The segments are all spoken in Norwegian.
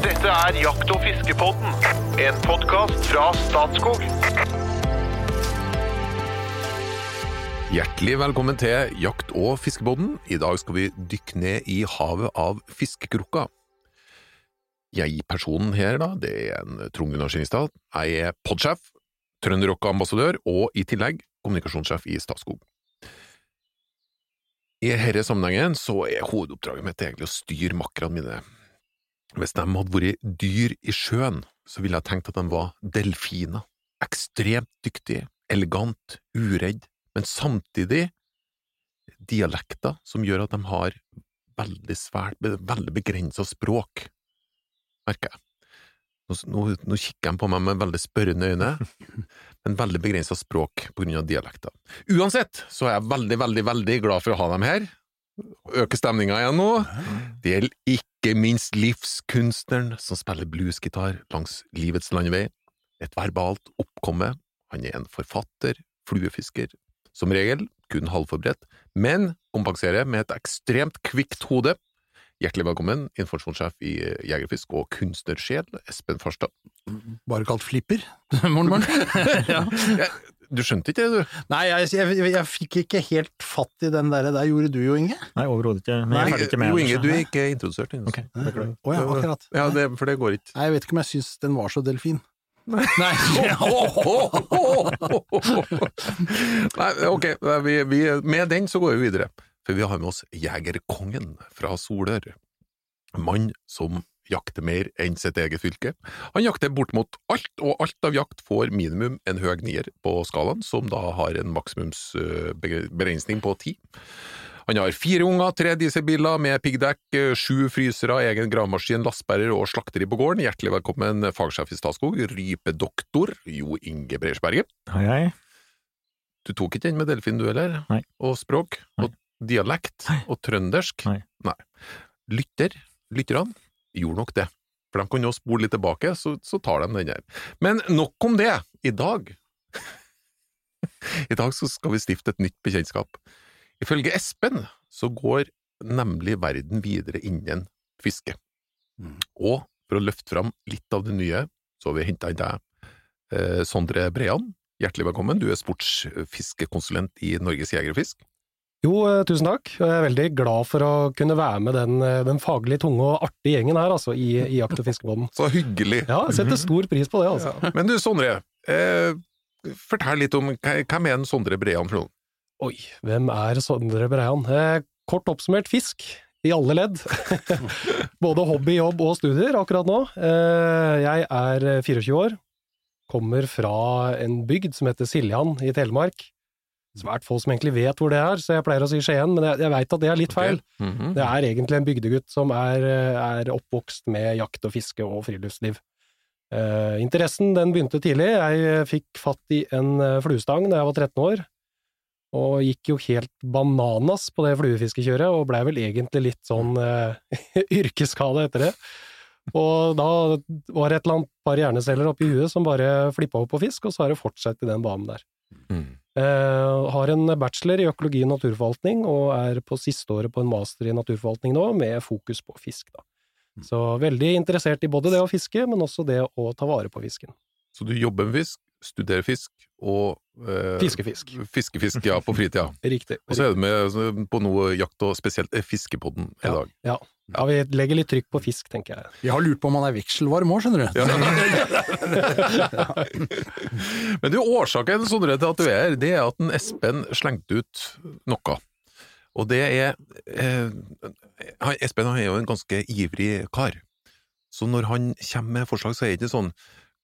Dette er Jakt- og fiskepodden, en podkast fra Statskog. Hjertelig velkommen til Jakt- og fiskepodden. I dag skal vi dykke ned i havet av fiskekrukka. Jeg personen her, da, det er en Trond Gunnar Skinningstad. Jeg er podsjef, Trønderrock-ambassadør og i tillegg kommunikasjonssjef i Statskog. I denne sammenhengen så er hovedoppdraget mitt egentlig å styre makkerne mine. Hvis de hadde vært dyr i sjøen, så ville jeg tenkt at de var delfiner. Ekstremt dyktige, elegant, uredd, men samtidig dialekter som gjør at de har veldig svært, veldig begrensa språk, merker jeg. Nå, nå, nå kikker de på meg med veldig spørrende øyne, men veldig begrensa språk på grunn av dialekter. Uansett så er jeg veldig, veldig, veldig glad for å ha dem her. Øke stemninga igjen nå. Det gjelder ikke minst livskunstneren som spiller bluesgitar langs livets landevei. Et verbalt oppkomme. Han er en forfatter, fluefisker, som regel kun halvforberedt, men kompenserer med et ekstremt kvikt hode. Hjertelig velkommen, informasjonssjef i Jegerfisk og kunstnersjel, Espen Farstad. Bare kalt Flipper, moren min. ja. Du skjønte ikke det, du? Nei, jeg, jeg, jeg, fikk ikke helt fatt i den der. Der gjorde du jo, Inge. Nei, overhodet ikke. Men jeg er ikke med Jo, Inge, du er ikke introdusert Å Ok, oh, ja, akkurat. Ja, det, for det går ikke. Nei, jeg vet ikke om jeg syns den var så delfin. Nei. Nei, ok, vi, vi, med den så går vi videre, for vi har med oss Jegerkongen fra Solør. Mann som jakter mer enn sitt eget fylke. Han jakter bortimot alt, og alt av jakt får minimum en høy nier på skalaen, som da har en maksimumsbegrensning på ti. Han har fire unger, tre dieselbiler med piggdekk, sju frysere, egen gravemaskin, lastebærer og slakteri på gården. Hjertelig velkommen, fagsjef i Statskog, rypedoktor Jo Inge Breisberget. Hei, hei. Du tok ikke den med delfin, du heller? Nei. Og språk? Og dialekt? Og trøndersk? Nei. Lytter, lytterne, gjorde nok det. For de kan jo spole litt tilbake, så, så tar de den der. Men nok om det! I dag I dag så skal vi stifte et nytt bekjentskap. Ifølge Espen så går nemlig verden videre innen fiske. Mm. Og for å løfte fram litt av det nye, så har vi henta inn deg, eh, Sondre Brean. Hjertelig velkommen, du er sportsfiskekonsulent i Norges Jeger og Fisk. Jo, eh, tusen takk. Jeg er veldig glad for å kunne være med den, eh, den faglig tunge og artige gjengen her, altså, i, i Jakt- og fiskebåten. Så hyggelig! Ja, jeg setter stor pris på det, altså. Men du, Sondre, eh, fortell litt om hvem er en Sondre Brean noen? Oi, hvem er Sondre Breian? Eh, kort oppsummert fisk. I alle ledd. Både hobby, jobb og studier akkurat nå. Eh, jeg er 24 år. Kommer fra en bygd som heter Siljan i Telemark. Svært få som egentlig vet hvor det er, så jeg pleier å si Skien, men jeg, jeg veit at det er litt feil. Mhm. Det er egentlig en bygdegutt som er, er oppvokst med jakt og fiske og friluftsliv. Eh, interessen den begynte tidlig. Jeg fikk fatt i en eh, fluestang da jeg var 13 år, og gikk jo helt bananas på det fluefiskekjøret, og blei vel egentlig litt sånn eh, yrkesskade etter det. Og da var det et eller annet par hjerneceller oppi huet som bare flippa opp på fisk, og så har det fortsatt i den banen der. Mm. Uh, har en bachelor i økologi og naturforvaltning, og er på siste året på en master i naturforvaltning nå, med fokus på fisk. Da. Så veldig interessert i både det å fiske, men også det å ta vare på fisken. Så du jobber med fisk, studerer fisk og eh, Fiskefisk. Fiskefisk, ja, på fritida. Riktig. Og så er du med på noe jakt og spesielt eh, Fiskepodden i dag. Ja. Ja, vi legger litt trykk på fisk, tenker jeg. Vi har lurt på om han er vekselvarm òg, skjønner du. Men du, årsaken Sondre, til at du er her, det er at en Espen slengte ut noe. Og det er eh, Espen han er jo en ganske ivrig kar. Så når han kommer med forslag, så er det ikke sånn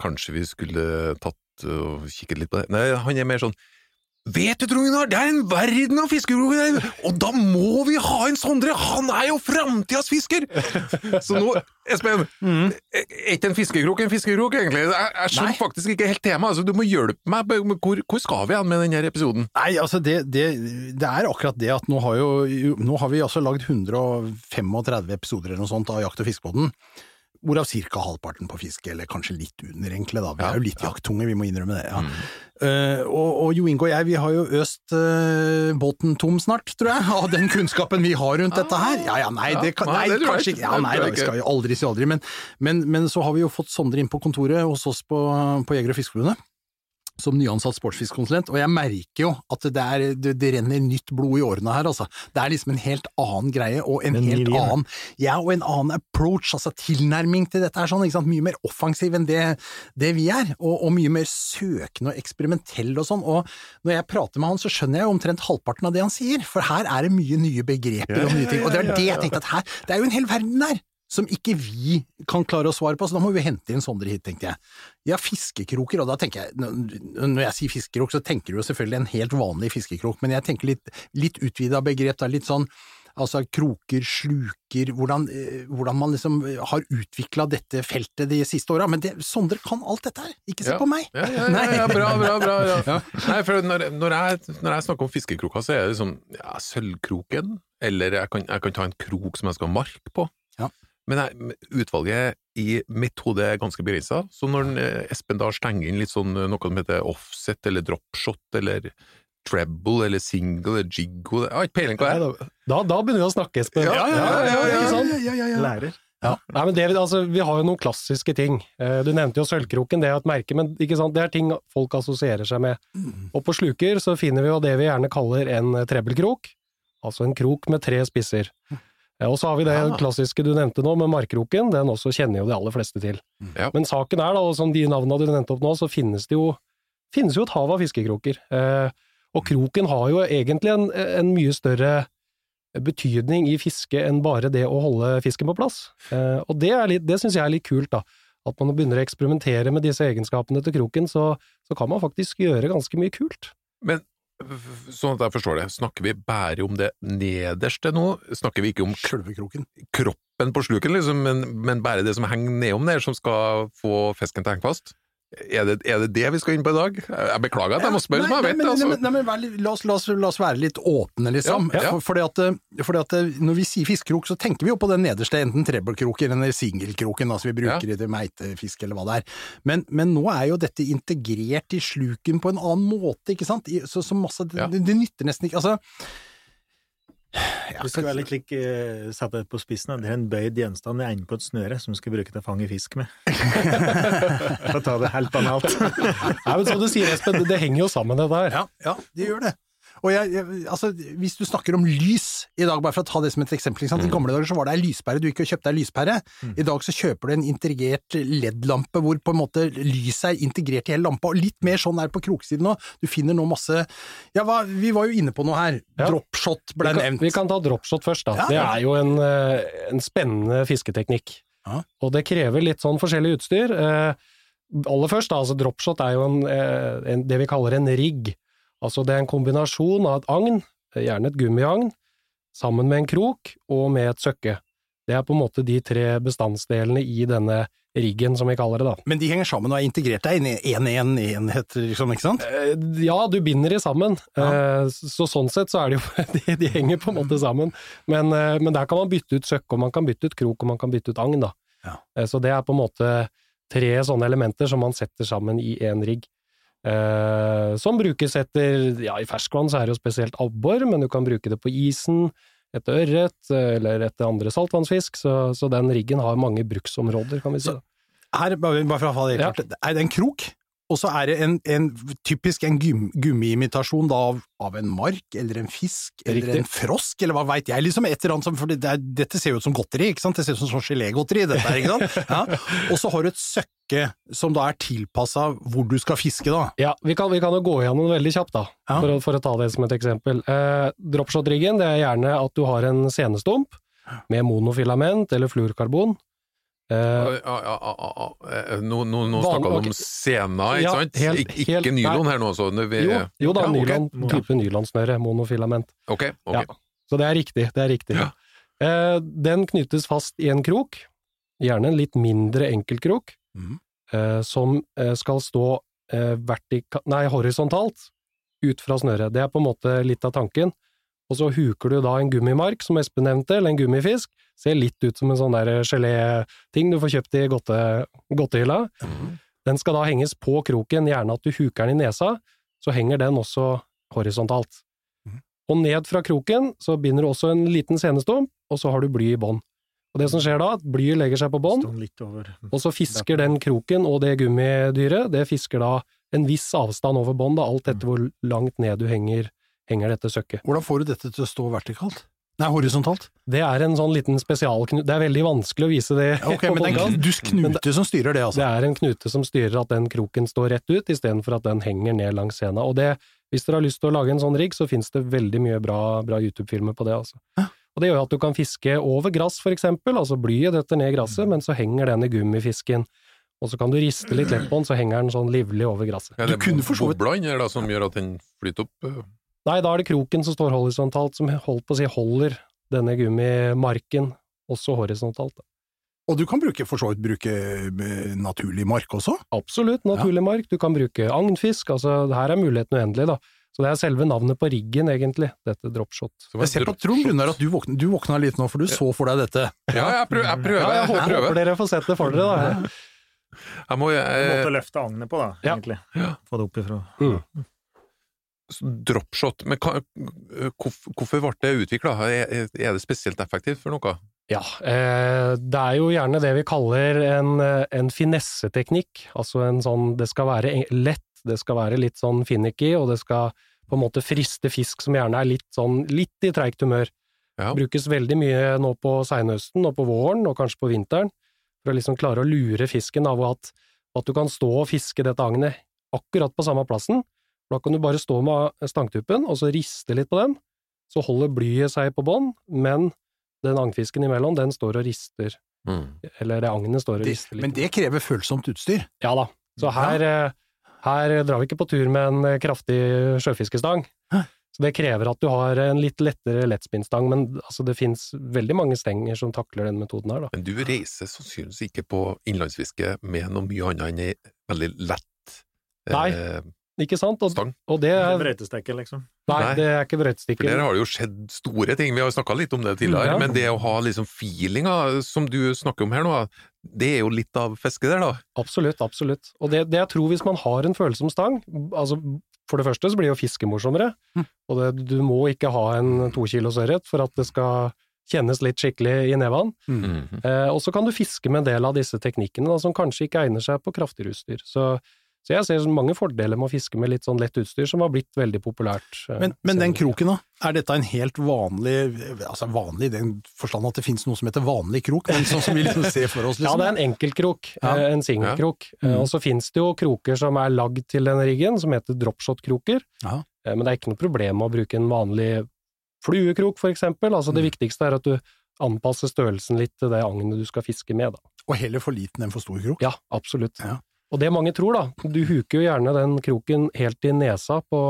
Kanskje vi skulle tatt og kikket litt på det. Nei, han er mer sånn Vet du, Trond Gunnar, det er en verden av fiskekroker og da må vi ha en Sondre! Han er jo framtidas fisker! Så nå, Espen, er ikke en fiskekrok en fiskekrok, egentlig? Jeg, jeg skjønner faktisk ikke helt temaet. Altså, du må hjelpe meg. Hvor, hvor skal vi hen med denne episoden? Nei, altså det, det, det er akkurat det at nå har, jo, nå har vi altså lagd 135 episoder eller noe sånt av Jakt- og fiskebåten, hvorav ca. halvparten på fiske, eller kanskje litt under, egentlig. da. Vi Ja, er jo litt ja. jakttunge, vi må innrømme det. ja. Mm. Uh, og, og Jo Inge og jeg, vi har jo øst uh, båten tom snart, tror jeg, av den kunnskapen vi har rundt dette her. Ja, ja, nei, det kan, nei, nei, det kanskje. Ja, nei, da, vi skal jo aldri si aldri. Men, men, men så har vi jo fått Sondre inn på kontoret hos oss på, på Jeger- og Fiskerforbundet. Som nyansatt sportsfiskkonsulent, og jeg merker jo at det, er, det, det renner nytt blod i årene her, altså. Det er liksom en helt annen greie, og en En helt annen Ja, og en annen approach, altså tilnærming til dette er sånn, ikke sant. Mye mer offensiv enn det, det vi er, og, og mye mer søkende og eksperimentell og sånn. Og når jeg prater med han, så skjønner jeg jo omtrent halvparten av det han sier, for her er det mye nye begreper og nye ting. Og det er det jeg tenkte at her, det er jo en hel verden der! Som ikke vi kan klare å svare på, så da må vi hente inn Sondre hit, tenkte jeg. Ja, fiskekroker, og da tenker jeg, når jeg sier fiskekrok, så tenker du jo selvfølgelig en helt vanlig fiskekrok, men jeg tenker litt, litt utvida begrep, da, litt sånn Altså kroker, sluker, hvordan, eh, hvordan man liksom har utvikla dette feltet de siste åra. Men det, Sondre kan alt dette her, ikke se Ja. på meg! Ja, ja, ja, ja, bra, bra, bra. Ja. Nei, for når, når, jeg, når jeg snakker om fiskekroker, så er det liksom ja, sølvkroken, eller jeg kan, jeg kan ta en krok som jeg skal ha mark på. Ja. Men jeg, utvalget i mitt hode er ganske begrensa, så når eh, Espen da stenger inn litt sånn eh, noe som heter offset, eller dropshot, eller treble, eller single, eller jiggo Jeg har ikke peiling på det. da, da, da begynner vi å snakke, Espen. Ja, ja, ja, ja, ja, ikke ja, ja, ja. Lærer. Nei, men det, altså, Vi har jo noen klassiske ting. Eh, Du nevnte jo sølvkroken, det er et merke, men ikke sant? det er ting folk assosierer seg med. Og på sluker så finner vi jo det vi gjerne kaller en trebbelkrok, altså en krok med tre spisser. Og så har vi det Ja. klassiske du nevnte nå, med markkroken, den også kjenner jo de aller fleste til. Ja. Men saken er da, og som de navnene du nevnte opp nå, så finnes det jo, finnes jo et hav av fiskekroker. Eh, Og kroken har jo egentlig en, en mye større betydning i fiske enn bare det å holde fisken på plass. Eh, og det, er litt- det syns jeg er litt kult, da. At man begynner å eksperimentere med disse egenskapene til kroken, så, så kan man faktisk gjøre ganske mye kult. Men sånn at jeg forstår det, snakker vi bare om det nederste nå? Snakker vi ikke om k- kroken. kroppen på sluken, liksom, men, men bare det som henger nedom der, som skal få fisken til å henge fast? Er det, er det det vi skal inn på i dag? Jeg beklager at jeg må spørre, som jeg vet det. men, Altså. nei, men nei, litt- la, oss, la, oss, la oss være litt åpne, liksom. Ja, ja. For, fordi at, eh, fordi at eh, når vi sier fiskekrok, så tenker vi jo på den nederste, enten trebbelkroken eller singelkroken, altså vi bruker det til meitefisk eller hva det er. Men, men nå er jo dette integrert i sluken på en annen måte, ikke sant? Så, så masse, Ja. det, det nytter nesten ikke, altså Du skal være litt lik eh, satt det på spissen. Det er en bøyd gjenstand i enden på et snøre som du skal bruke til å fange fisk med. For å ta det helt banalt. Nei, men som du sier, Espen, det, det henger jo sammen, det der. Ja, ja, det gjør det. Og jeg, jeg, altså, hvis du snakker om lys i dag, bare for å ta det som et eksempel, i gamle dager så var det ei lyspære, du gikk og kjøpte ei lyspære. I dag så kjøper du en integrert LED-lampe hvor på en måte lyset er integrert i hele lampa, og litt mer sånn er det på kroksiden nå. Du finner nå masse Ja, hva, vi var jo inne på noe her. Ja. Dropshot ble vi, kan, nevnt. vi kan ta dropshot først, da. Ja, det er jo en, eh, en spennende fisketeknikk. Ja. Og det krever litt sånn forskjellig utstyr. Eh, aller først, da, altså dropshot er jo en, eh, en, det vi kaller en rigg. Altså det er en kombinasjon av et agn, gjerne et gummiagn, sammen med en krok og med et søkke. Det er på en måte de tre bestandsdelene i denne riggen, som vi kaller det, da. Men de henger sammen og er integrert deg i en, en, enhet, liksom, ikke sant? Eh, Ja, du binder de sammen, Ja. Eh, så sånn sett så er det jo de, de henger på en måte sammen. Men, eh, men der kan man bytte ut søkke, og man kan bytte ut krok, og man kan bytte ut agn, da. Ja. Så det er på en måte tre sånne elementer som man setter sammen i én rigg. Eh, som brukes etter Ja, i ferskvann så er det jo spesielt abbor, men du kan bruke det på isen, etter ørret eh, eller etter andre saltvannsfisk, så, så den riggen har mange bruksområder, kan vi si. Så- Her, bare for å ha det helt Ja. klart, er det en krok, og så er det en, en typisk en gum, gummiimitasjon av, av en mark, eller en fisk, eller Riktig. en frosk, eller hva veit jeg, liksom et eller annet som, for det er, dette ser jo ut som godteri, ikke sant, det ser ut som sånn gelégodteri, dette her, ikke sant, ja. og så har du et søkke som da er tilpassa hvor du skal fiske da. Ja, vi kan, vi kan jo gå gjennom veldig kjapt, da, Ja. for, å, for å ta det som et eksempel. Eh, Dropshot-riggen det er gjerne at du har en senestump med monofilament eller fluorkarbon. Eh, Ja, ja, ja, ja, ja. Nå, nå, nå Van- snakker du om sena, ikke Ja, sant? helt- Ik ikke helt- nylon her nå, altså? jo, jo da, Ja, nylon, type nylonsnøre, monofilament. Ok, okay. Ja. Så det er riktig, det er riktig. Ja. Eh, den knyttes fast i en krok, gjerne en litt mindre enkeltkrok, mm. uh, som skal stå eh, vertika nei, horisontalt ut fra snøret. Det er på en måte litt av tanken. Og så huker du da en gummimark, som Espen nevnte, eller en gummifisk. Ser litt ut som en sånn der geléting du får kjøpt i godte, godtehylla. Den skal da henges på kroken, gjerne at du huker den i nesa, så henger den også horisontalt. Mm. Og ned fra kroken så binder du også en liten senestump, og så har du bly i bånn. Og det som skjer da, at blyet legger seg på bånn, og så fisker den kroken og det gummidyret, det fisker da en viss avstand over bånd, alt etter hvor langt ned du henger, henger dette søkket. Hvordan får du dette til å stå vertikalt? Nei, horisontalt? Det er en sånn liten spesialknute, det er veldig vanskelig å vise det Ja, ok, men det er en knute som styrer det, altså. Det er en knute som styrer at den kroken står rett ut, istedenfor at den henger ned langs scena. Og det, hvis dere har lyst til å lage en sånn rigg, så finnes det veldig mye bra, bra YouTube-filmer på det, altså. Og det gjør at du kan fiske over grass, for eksempel, altså blyet detter ned i gresset, men så henger den i gummifisken. Og så kan du riste litt lett på den, så henger den sånn livlig over gresset. Ja, Du det kunne for så vidt- boblene her da, som gjør at den flyter opp? Nei, da er det kroken som står horisontalt, som holdt på å si holder denne gummimarken også horisontalt. Og du kan bruke, for så vidt bruke eh, naturlig mark også? Absolutt, naturlig mark. Du kan bruke agnfisk, altså her er muligheten uendelig, da. Så det er selve navnet på riggen, egentlig, dette dropshot. Jeg ser på Trond. Gunnar at du våkna, du våkna litt nå, for du så for deg dette. Ja, jeg prøver. Jeg, prøver, Ja, jeg jeg, håper, dere får sett det for dere, da. jeg må, jeg... jeg, å løfte agnet på, da, Ja. egentlig. Ja. Få det opp ifra. Dropshot, men hva, hvorfor, ble det utvikla? Er, det spesielt effektivt for noe? Ja, eh, det er jo gjerne det vi kaller en, eh, en finesseteknikk. Altså en sånn Det skal være lett, det skal være litt sånn finicky, og det skal på en måte friste fisk som gjerne er litt sånn litt i treigt humør. Ja. Brukes veldig mye nå på seinhøsten og på våren, og kanskje på vinteren, for å liksom klare å lure fisken av at, at du kan stå og fiske dette agnet akkurat på samme plassen. Da kan du bare stå med stangtuppen, og så riste litt på den, så holder blyet seg på bånn, men den agnfisken imellom, den står og rister, eller det agnet står og Det, rister litt. men det krever følsomt utstyr. Ja da, så her, eh, her drar vi ikke på tur med en eh, kraftig sjøfiskestang. Hæ? Så det krever at du har en litt lettere lettspinnstang, men altså, det finnes veldig mange stenger som takler den metoden her, da. Men du reiser sannsynligvis ikke på innlandsfiske med noe mye annet enn ei veldig lett Nei. Ikke sant? Og, stang. og det er er Brøytestekke, liksom. Nei, Nei. det er ikke For brøytestikker. der har det jo skjedd store ting, vi har jo snakka litt om det tidligere, Ja. men det å ha liksom feelinga som du snakker om her nå, det er jo litt av fisket der, da. Absolutt, absolutt. Og det, det jeg tror hvis man har en følsom stang, altså for det første så blir jo fiske morsommere, og det, du må ikke ha en to kilos ørret for at det skal kjennes litt skikkelig i nevene. Mhm. Eh, og så kan du fiske med en del av disse teknikkene da, som kanskje ikke egner seg på kraftigere utstyr. Så, så jeg ser mange fordeler med å fiske med litt sånn lett utstyr, som har blitt veldig populært. eh, Men, men den kroken, da? Er dette en helt vanlig Altså vanlig i den forstand at det finnes noe som heter vanlig krok, men sånn som vi liksom ser for oss, Ja, liksom? det er en enkeltkrok, Ja. eh, en singelkrok. Ja. Mm. Og så finnes det jo kroker som er lagd til denne riggen, som heter dropshot-kroker. Ja. Eh, Men det er ikke noe problem med å bruke en vanlig fluekrok, for eksempel. Altså, det Mm. viktigste er at du anpasser størrelsen litt til det agnet du skal fiske med, da. Og heller for liten enn for stor krok? Ja, absolutt. Ja. Og det mange tror, da, du huker jo gjerne den kroken helt i nesa på,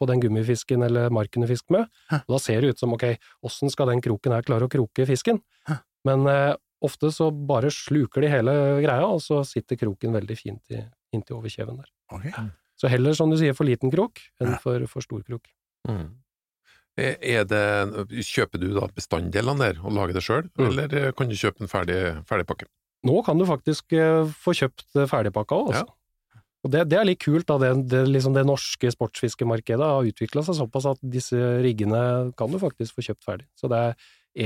på den gummifisken eller marken du fisker med, Hæ. og da ser det ut som ok, åssen skal den kroken her klare å kroke fisken? Hæ. Men eh, ofte så bare sluker de hele greia, og så sitter kroken veldig fint i, inntil overkjeven der. Okay. Så heller, som du sier, for liten krok enn for, for stor krok. Mm. Er er det, kjøper du da bestanddelene der og lager det sjøl, Mm. eller eh, kan du kjøpe en ferdig, ferdig pakke? Nå kan du faktisk eh, få kjøpt eh, ferdigpakka òg, altså. Og det, det er litt kult, da. Det, det, liksom det norske sportsfiskemarkedet har utvikla seg såpass at disse riggene kan du faktisk få kjøpt ferdig. Så det er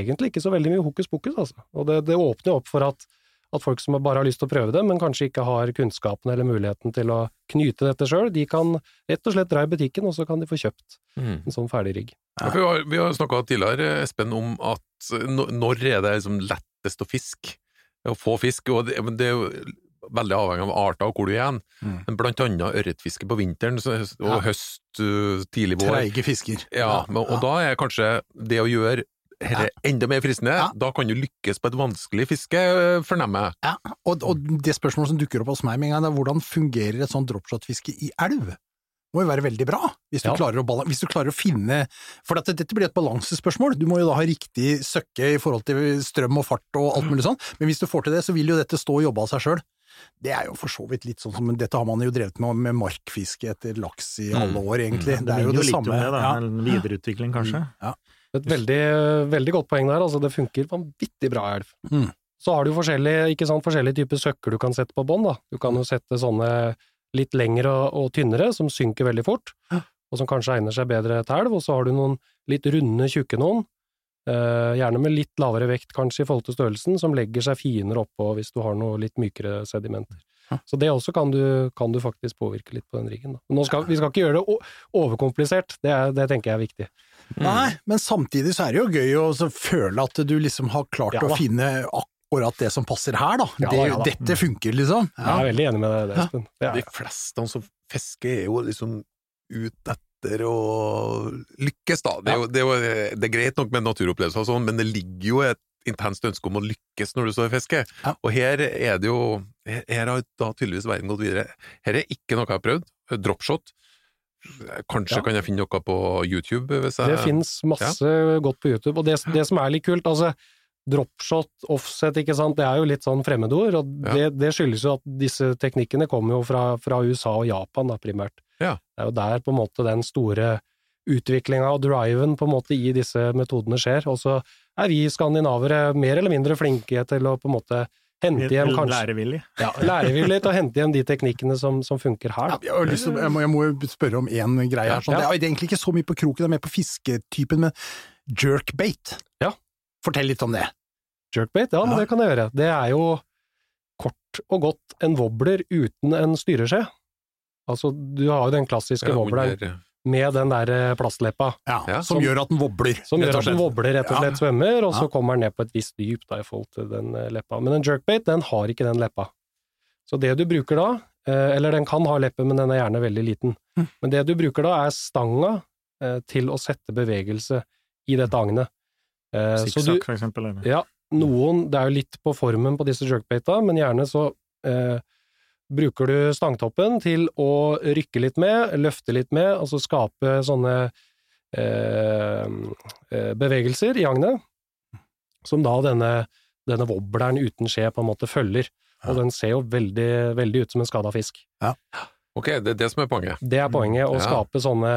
egentlig ikke så veldig mye hokus pokus, altså. Og det, det åpner opp for at, at folk som bare har lyst til å prøve det, men kanskje ikke har kunnskapen eller muligheten til å knyte dette sjøl, de kan rett og slett dra i butikken, og så kan de få kjøpt mm. en sånn ferdig rigg. Ja, vi har, vi har snakka tidligere, Espen, om at eh, når er det liksom lettest å fiske? Å få fisk, og det, det er jo veldig avhengig av arter og hvor du er hen. Mm. Men blant annet ørretfiske på vinteren og Ja. høst, uh, tidlig vår. Treige fisker. Ja, men, og da er kanskje det å gjøre dette enda mer fristende, Ja. da kan du lykkes på et vanskelig fiske, øh, fornemmer jeg. Ja, og, og det spørsmålet som dukker opp hos meg med en gang, er hvordan fungerer et sånt dropshot-fiske i elv? Må jo være veldig bra, hvis du, Ja. klarer, å balan- hvis du klarer å finne For at dette blir et balansespørsmål, du må jo da ha riktig søkke i forhold til strøm og fart og alt mulig sånn, men hvis du får til det, så vil jo dette stå og jobbe av seg sjøl. Det er jo for så vidt litt sånn som Dette har man jo drevet med med markfiske etter laks i alle år, egentlig. Det er jo det litt samme. det, da. Ja. En videreutvikling, kanskje. Ja. Et veldig, veldig godt poeng der, altså det funker vanvittig bra i elv. Mm. Så har du forskjellige, ikke sant, forskjellige typer søkker du kan sette på bånd, da. Du kan jo sette sånne litt lengre og, og tynnere, som synker veldig fort, og som kanskje egner seg bedre til elv, og så har du noen litt runde, tjukke noen, eh, gjerne med litt lavere vekt kanskje i forhold til størrelsen, som legger seg finere oppå hvis du har noe litt mykere sedimenter. Så det også kan du, kan du faktisk påvirke litt på den riggen. Skal, vi skal ikke gjøre det overkomplisert, det, er, det tenker jeg er viktig. Nei, men samtidig så er det jo gøy å føle at du liksom har klart Ja å finne akkurat det som passer her, da. Ja det, ja da. Dette funker, liksom. Jeg er veldig enig med deg, Ja. Espen. Det De fleste som fisker er jo liksom ut etter å lykkes, da. Det er, jo, det, er jo, det er greit nok med naturopplevelser og sånn, men det ligger jo et intenst ønske om å lykkes når du står i fiske. Ja. Og her er det jo Her har da tydeligvis verden gått videre. Her er ikke noe jeg har prøvd. Dropshot. Kanskje Ja. kan jeg finne noe på YouTube? Hvis jeg... det finnes masse godt på YouTube, og det, det som er litt kult, altså dropshot, offset, ikke sant, det er jo litt sånn fremmedord, og Ja. det, det skyldes jo at disse teknikkene kommer jo fra, fra USA og Japan da, primært. Ja. Det er jo der på en måte den store utviklinga og driven på en måte i disse metodene skjer, og så er vi skandinavere mer eller mindre flinke til å på en måte hente hjem kanskje Lærevillig. ja, lærevillig til å hente hjem de teknikkene som, som funker her. Ja, jeg, lyst til, jeg, må, jeg må spørre om én greie her. Sånn. Ja. Det er egentlig ikke så mye på kroken, det er mer på fisketypen, men jerkbait. Ja. Fortell litt om det. Jerkbait, ja, Ja. det kan jeg gjøre. Det er jo kort og godt en wobbler uten en styreskje. Altså, du har jo den klassiske Ja, wobbleren med den der eh, plastleppa, Ja, Ja, som, som- gjør at den wobler. som gjør at den wobbler rett og Ja. slett svømmer, og så Ja. kommer den ned på et visst dyp da, i forhold til den eh, leppa. Men en jerkbait, den har ikke den leppa. Så det du bruker da, eh, eller den kan ha leppe, men den er gjerne veldig liten. Mm. Men det du bruker da, er stanga til å sette bevegelse i dette agnet. Eh, så du, Sikksakk, for eksempel. eller? Ja, noen, det er jo litt på formen på disse jerkbaita, men gjerne så eh, bruker du stangtoppen til å rykke litt med, løfte litt med, altså skape sånne eh, eh, bevegelser i agnet, som da denne, denne wobbleren uten skje på en måte følger. Og den ser jo veldig, veldig ut som en skada fisk. Ok, det er det som er poenget. Det er poenget, å Ja. skape sånne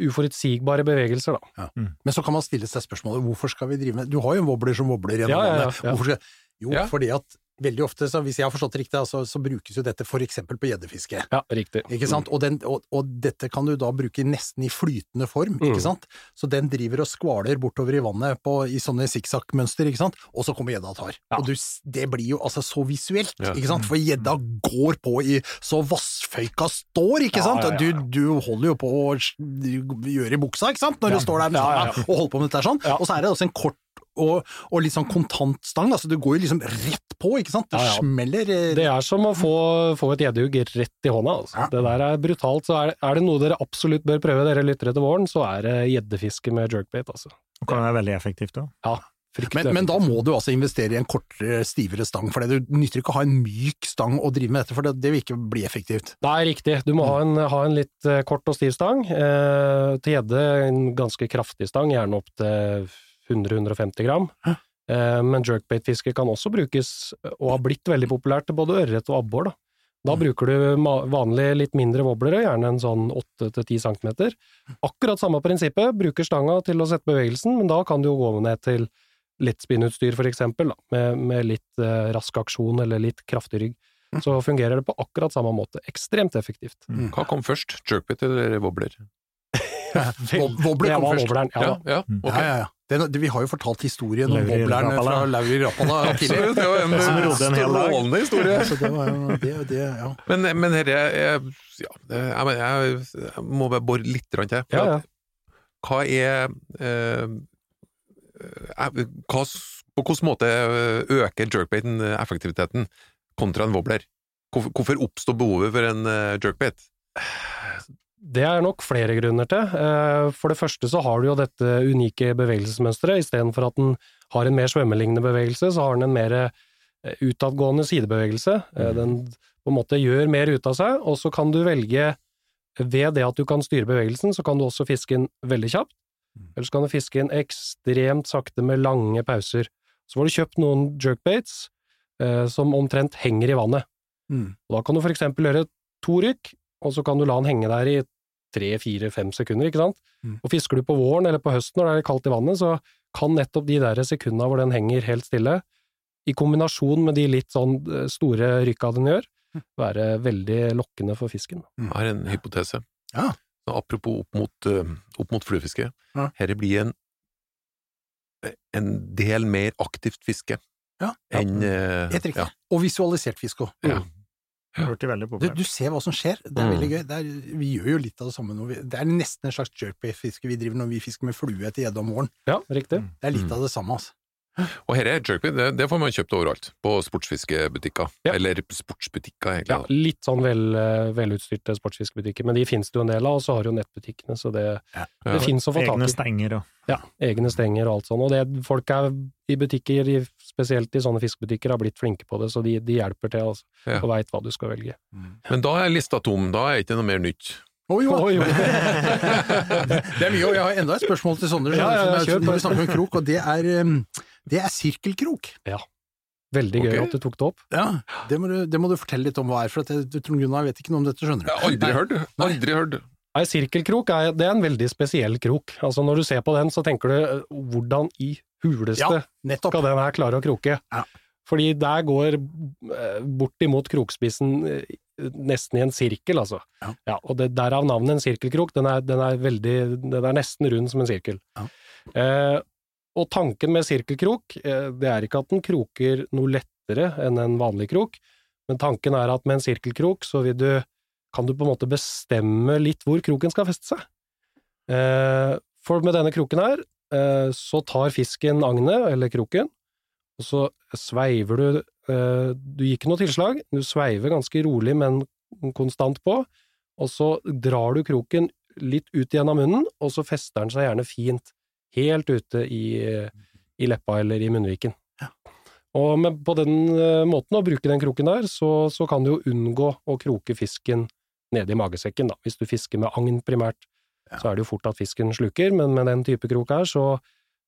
uforutsigbare bevegelser, da. Men så kan man stille seg spørsmålet hvorfor skal vi drive med Du har jo en wobbler som wobler gjennom Ja, ja, ja, ja. Hvorfor skal Jo, Ja. fordi at veldig ofte, så hvis jeg har forstått det riktig, så, så brukes jo dette for eksempel på gjeddefiske. Ja, riktig. Ikke sant? Og, den, og, og dette kan du da bruke nesten i flytende form, Mm. ikke sant? Så den driver og skvaler bortover i vannet på, i sånne sikksakk-mønster, ikke sant? Og så kommer gjedda og tar. Ja. Og du, det blir jo altså så visuelt, Ja. ikke sant? For gjedda går på i så vassføyka står, ikke sant? ja. Du, du holder jo på å gjøre i buksa, ikke sant? Når du står der med stanga og holder på med dette sånn. Og så er det også en kort og, og litt sånn kontant stang, altså du går jo liksom rett på, ikke sant? Det Ja, ja. smeller eh, Det er som å få, få et gjeddehugg rett i hånda. Altså. Ja. Det der er brutalt. Så er det, er det noe dere absolutt bør prøve, dere lyttere til våren, så er det gjeddefiske med jerkbait. Altså. Det kan være veldig effektivt òg. Ja, Men, men da må du altså investere i en kortere, stivere stang, for det du nytter ikke å ha en myk stang å drive med dette, for det, det vil ikke bli effektivt. Det er riktig. Du må ha en, ha en litt eh, kort og stiv stang. Eh, til gjedde en ganske kraftig stang, gjerne opp til 100-150 gram. Hæ? Eh, men jerkbait-fiske kan også brukes, og har blitt veldig populært til både ørret og abbor. Da. Da Mm. bruker du vanlig litt mindre wobblere, gjerne en sånn 8-10 cm. Akkurat samme prinsippet, bruker stanga til å sette bevegelsen, men da kan du jo gå ned til lettspinnutstyr for eksempel, da, med, med litt eh, rask aksjon eller litt kraftig rygg. Mm. Så fungerer det på akkurat samme måte. Ekstremt effektivt. Hva kom først, jerkbait eller wobbler? Wobbler kom først. wobbleren, ja. Ja, ja, okay. Ja, ja, ja. Den, det, vi har jo fortalt historien om Lauri fra Lauri Rappala tidligere. Det var en en strålende historie. Altså, det var det, det ja. Men, men herre, er jeg, ja, jeg, jeg, jeg må bare bore litt til. Ja, ja. Hva er eh, eh, hva, På hvilken måte øker jerkbaiten effektiviteten kontra en wobbler? Hvorfor, hvorfor oppstår behovet for en eh, jerkbait? Det er nok flere grunner til. Eh, For det første så har du jo dette unike bevegelsesmønsteret. Istedenfor at den har en mer svømmelignende bevegelse, så har den en mer eh, utadgående sidebevegelse. Eh, Den på en måte gjør mer ut av seg, og så kan du velge ved det at du kan styre bevegelsen, så kan du også fiske inn veldig kjapt. Eller så kan du fiske inn ekstremt sakte med lange pauser. Så får du kjøpt noen jerkbaits eh, som omtrent henger i vannet. Mm. Da kan du for eksempel gjøre to rykk, og så kan du la den henge der i tre, fire, fem sekunder, ikke sant? Mm. Og fisker du på våren eller på høsten når det er kaldt i vannet, så kan nettopp de der sekundene hvor den henger helt stille, i kombinasjon med de litt sånn eh, store rykka den gjør, Mm. være veldig lokkende for fisken. Jeg har en hypotese. Ja. Så apropos opp mot, eh, opp mot fluefiske. Ja. Dette blir en, en del mer aktivt fiske Ja. enn eh, Helt riktig. ja. Og visualisert fisk òg. Ja. Blitt veldig Du, populært. du ser hva som skjer, det er Mm. veldig gøy. Det er, vi gjør jo litt av det samme. Vi- Det er nesten en slags jerkbait-fiske vi driver når vi fisker med flue etter gjedde om våren. Ja, riktig. Det er litt Mm. av det samme, altså. Og her er jerkbait, det, det får man kjøpt overalt, på sportsfiskebutikker. Ja. Eller sportsbutikker, egentlig. Ja, litt sånn vel, eh, velutstyrte sportsfiskebutikker, men de finnes det jo en del av, og så har du jo nettbutikkene, så det, Ja. Ja. finnes å få tak Egne i. stenger og Ja, egne stenger og alt sånt. Og det, folk er i butikker, i- spesielt i sånne fiskebutikker, har blitt flinke på det, så de, de hjelper til altså, Ja. og veit hva du skal velge. Men da er lista tom, da er ikke noe mer nytt. Oi, jo. Oi, oi. Det er mye, og jeg har enda et spørsmål til Sondre, Ja, ja, ja, når vi snakker om krok, og det er, det er sirkelkrok. Veldig gøy okay. at du tok det opp. Ja, det må, du, det må du fortelle litt om hva er, for at jeg, Trond Gunnar vet ikke noe om dette, skjønner du. Jeg har aldri hørt. Aldri hørt. Nei, sirkelkrok er, det er en veldig spesiell krok. Altså Når du ser på den, så tenker du hvordan i huleste Ja, skal den her klare å kroke? Ja. Fordi der går eh, bortimot krokspissen eh, nesten i en sirkel, altså. Ja. og det, derav navnet en sirkelkrok. Den er, den er veldig Den er nesten rund som en sirkel. Ja. Eh, og tanken med sirkelkrok, eh, det er ikke at den kroker noe lettere enn en vanlig krok, men tanken er at med en sirkelkrok så vil du kan du på en måte bestemme litt hvor kroken skal feste seg. Eh, for med denne kroken her, eh, så tar fisken agnet, eller kroken, og så sveiver du eh, Du gir ikke noe tilslag, du sveiver ganske rolig, men konstant på, og så drar du kroken litt ut gjennom munnen, og så fester den seg gjerne fint, helt ute i, i leppa eller i munnviken. Og med, på den måten, å bruke den kroken der, så, så kan du jo unngå å kroke fisken nede i magesekken, da. Hvis du fisker med agn primært, så er det jo fort at fisken sluker, men med den type krok her, så,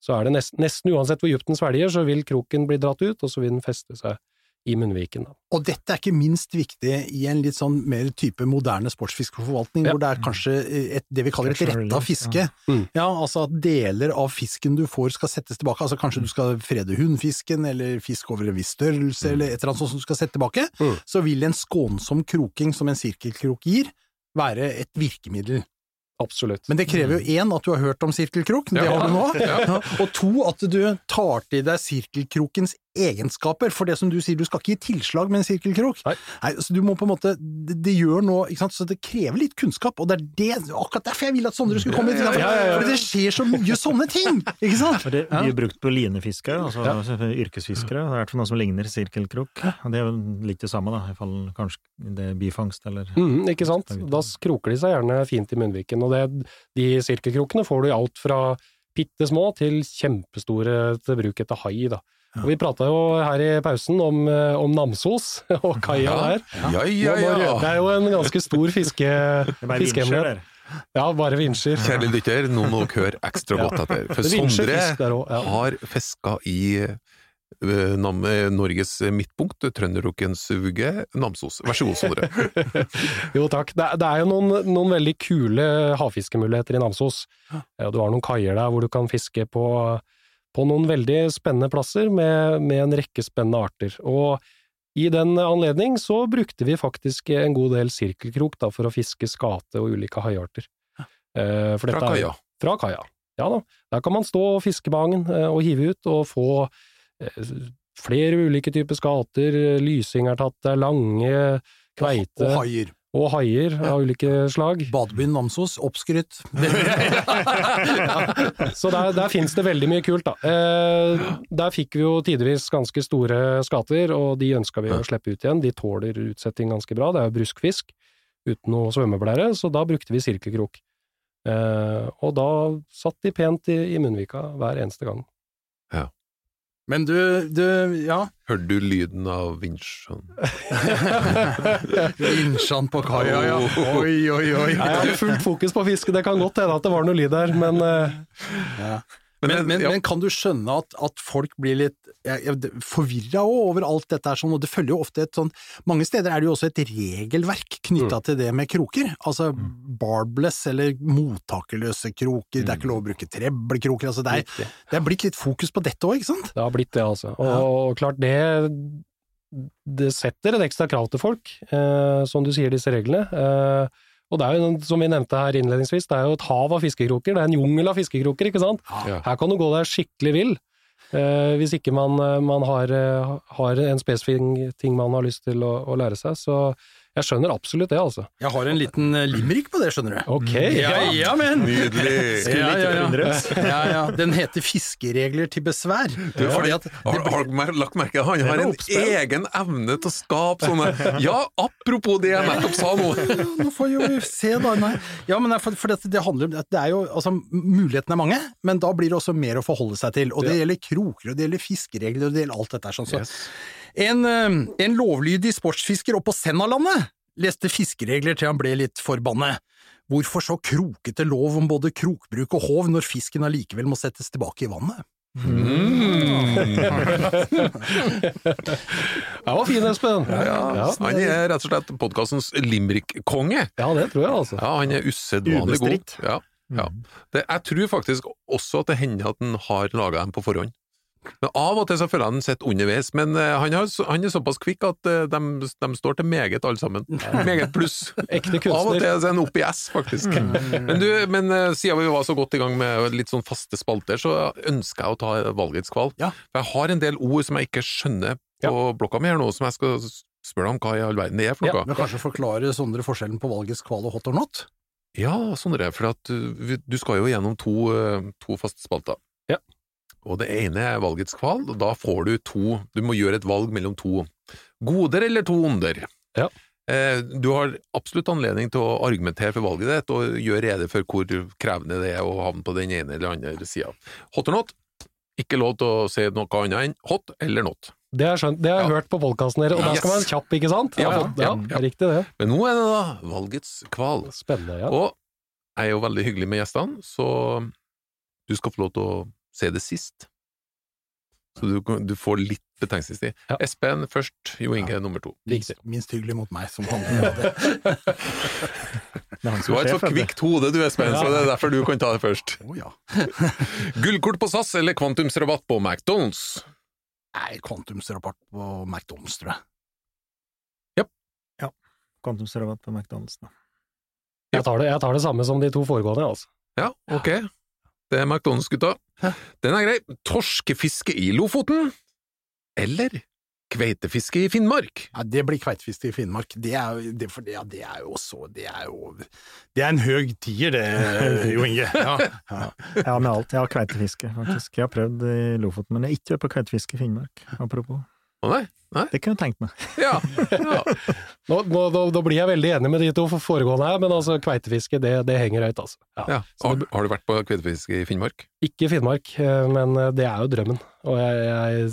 så er det nesten, nesten uansett hvor dypt den svelger, så vil kroken bli dratt ut, og så vil den feste seg i munnviken. Da. Og dette er ikke minst viktig i en litt sånn mer type moderne sportsfiskeforvaltning, Ja. hvor det er kanskje et, det vi kaller et retta fiske. ja. Mm. Ja, altså at deler av fisken du får skal settes tilbake, altså kanskje du skal frede hunnfisken, eller fisk over en viss størrelse, eller et eller annet sånt som du skal sette tilbake, Mm. så vil en skånsom kroking som en sirkelkrok gir, være et virkemiddel. Absolutt. Men det krever jo én, at du har hørt om sirkelkrok, det Ja. har du nå, Ja. Ja, og to, at du tar til deg sirkelkrokens egenskaper, for det som du sier, du skal ikke gi tilslag med en sirkelkrok. Nei. så du må på en måte, det, det gjør noe, ikke sant, så det krever litt kunnskap, og det er det, akkurat derfor jeg vil at Sondre skulle komme hit, Ja, ja, ja, ja. for det skjer så mye sånne ting, ikke sant? Det Ja. blir brukt på linefiske, altså yrkesfiskere. Det er i hvert fall noe som ligner sirkelkrok. Og Det er jo litt det samme, da, i fall kanskje det er bifangst eller mm, ikke sant? Da kroker de seg gjerne fint i munnviken, og det, de sirkelkrokene får du i alt fra bitte små til kjempestore til bruk etter hai, da. Og vi prata jo her i pausen om, eh, om Namsos og kaia der. Ja, ja, ja, ja. Det er jo en ganske stor fiske, fiskehemmelighet. Ja, bare vinsjer. Kjære lytter, nå må dere høre ekstra godt etter. For Sondre også, har fiska i eh, eh, Norges midtpunkt, trønderrockens vugge, Namsos. Vær så god, Sondre. Jo takk. Det, er- det er jo noen, noen veldig kule havfiskemuligheter i Namsos. Du har noen kaier der hvor du kan fiske på, på noen veldig spennende plasser med, med en rekke spennende arter. Og i den anledning så brukte vi faktisk en god del sirkelkrok da, for å fiske skate og ulike haiarter. Eh, for Fra er- kaia. Fra kaia. Ja da. Der kan man stå og fiske med agn eh, og hive ut og få eh, flere ulike typer skater, lysing er tatt der, lange, kveite Og haier. Og haier av ulike slag. Badebyen Namsos, oppskrytt. Så der, der finnes det veldig mye kult, da. Eh, der fikk vi jo tidvis ganske store skater, og de ønska vi å slippe ut igjen. De tåler utsetting ganske bra, det er jo bruskfisk uten noe svømmeblære, så da brukte vi sirkelkrok. Eh, og da satt de pent i, i munnvika hver eneste gang. Men du, du, ja, Hørte du lyden av vinsjene? vinsjene på kaia, ja. Oi, oi, oi. Jeg hadde fullt fokus på fiske, det kan godt hende at det var noe lyd der, men uh... Ja. Men, men, ja. men kan du skjønne at, at folk blir litt forvirra over alt dette her sånn, og det følger jo ofte et sånn Mange steder er det jo også et regelverk knytta til det med kroker. Altså barbless eller mottakerløse kroker, det er ikke lov å bruke treblekroker, altså det er, det er blitt litt fokus på dette òg, ikke sant? Det har blitt det, altså. Og, Ja. og klart, det det setter et ekstra krav til folk, eh, som du sier, disse reglene. Eh, og det er jo, som vi nevnte her innledningsvis, det er jo et hav av fiskekroker, det er en jungel av fiskekroker, ikke sant? Ja. Her kan du gå deg skikkelig vill, eh, hvis ikke man, eh, man har, eh, har en spesifikk ting man har lyst til å, å lære seg. Så jeg skjønner absolutt det, altså. Jeg har en liten eh, limerick på det, skjønner du. Ok, Ja, ja, men! Nydelig! Skulle ikke ja. undres. ja, ja. Den heter Fiskeregler til besvær. Fordi at Har, har du lagt merke Han har en egen evne til å skape sånne Ja, apropos det jeg nettopp sa nå! Nå får jo vi se da, nei. Ja, men det for, for det, det handler om det er jo, altså mulighetene er mange, men da blir det også mer å forholde seg til. Og det gjelder kroker, og det gjelder fiskeregler, og det gjelder alt dette sånn. Så en, eh, en lovlydig sportsfisker oppå Sennalandet leste fiskeregler til han ble litt forbannet. Hvorfor så krokete lov om både krokbruk og håv når fisken allikevel må settes tilbake i vannet? Den var fin, Espen. Ja, han er rett og slett podkastens limerick-konge. Ja, det tror jeg, altså. Ja, han er usedvanlig god. Ja, ja. Det, jeg tror faktisk også at det hender at han har laga dem på forhånd. Men Av og til så føler jeg han sitter underveis, men eh, han, har, han er såpass kvikk at eh, de, de står til meget alle sammen. Meget pluss. Ekte Av og til er det en opp i S, faktisk. Men, du, men eh, siden vi var så godt i gang med litt sånn faste spalter, så ønsker jeg å ta valgets kval. Ja. For jeg har en del ord som jeg ikke skjønner på blokka mi her nå, som jeg skal spørre deg om hva i all verden det er for noe. Men kanskje forklare Sondre forskjellen på valgets kval og hot or not? Ja, Sondre, for at uh, du skal jo gjennom to, to faste spalter. Ja. Og det ene er valgets kval, og da får du to Du må gjøre et valg mellom to goder eller to onder. Ja. Eh, Du har absolutt anledning til å argumentere for valget ditt og gjøre rede for hvor krevende det er å havne på den ene eller andre sida. Hot or not? Ikke lov til å si noe annet enn hot eller not. Det har jeg skjønt. Det har jeg Ja. hørt på podkasten deres, og der skal man være kjapp, ikke sant? Ja, ja, ja, ja. Riktig det. Men nå er det da valgets kval. Spennende, ja. Og jeg er jo veldig hyggelig med gjestene, så du skal få lov til å se det sist. Så du, du får litt betenkningstid. Ja. Espen først, Jo Inge nummer to. Minst, minst hyggelig mot meg som handler om det. Det han Du har et så kvikt hode du, Espen, så det er derfor du kan ta det først. Oh, ja. Gullkort på SAS eller kvantumsrabatt på McDonald's? Nei, kvantumsrabatt på McDonald's, tror jeg. Ja, Kvantumsrabatt på McDonald's. Da. Jeg tar, det, jeg tar det samme som de to foregående, altså. Ja, ok. Det er McDonald's, gutta. Den er grei. Torskefiske i Lofoten eller kveitefiske i Finnmark? Ja, det blir kveitefiske i Finnmark. Det er, det, for det, ja, det er jo også Det er jo Det er en høg tier, det, Jo Inge. Ja. Ja. Ja, med alt. Jeg har kveitefiske, faktisk. Jeg har prøvd i Lofoten, men jeg har ikke vært på kveitefiske i Finnmark. Apropos. Å nei? Nei? Det kunne jeg tenkt meg. Ja. ja. Nå, nå, da, da blir jeg veldig enig med de to foregående her, men altså, kveitefiske, det, det henger høyt, altså. Ja. ja. Har, har du vært på kveitefiske i Finnmark? Ikke i Finnmark, eh, men eh, det er jo drømmen. Og jeg, jeg,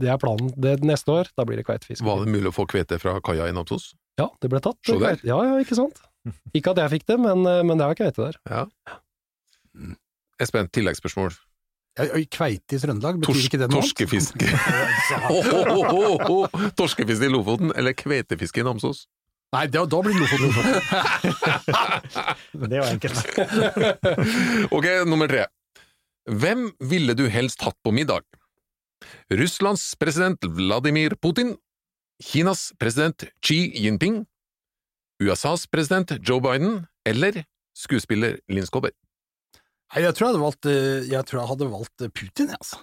det er planen. Det, neste år, da blir det kveitefiske. Var det mulig å få kveite fra kaia i Namsos? Ja, det ble tatt. Se der. Ja, ja, ikke sant? Ikke at jeg fikk det, men, eh, men det er kveite der. Ja. Espen, tilleggsspørsmål. Kveite i Trøndelag, betyr Tors ikke det noe torskefiske Ho, ho, ho, ho, ho. Torskefiske i Lofoten eller kveitefiske i Namsos? Nei, da, da blir det Lofoten. Det var enkelt. Ok, nummer tre. Hvem ville du helst hatt på middag? Russlands president Vladimir Putin, Kinas president Xi Jinping, USAs president Joe Biden eller skuespiller Linn Skåber? Nei, jeg tror jeg hadde valgt, eh, jeg tror jeg hadde valgt eh, Putin, jeg, altså.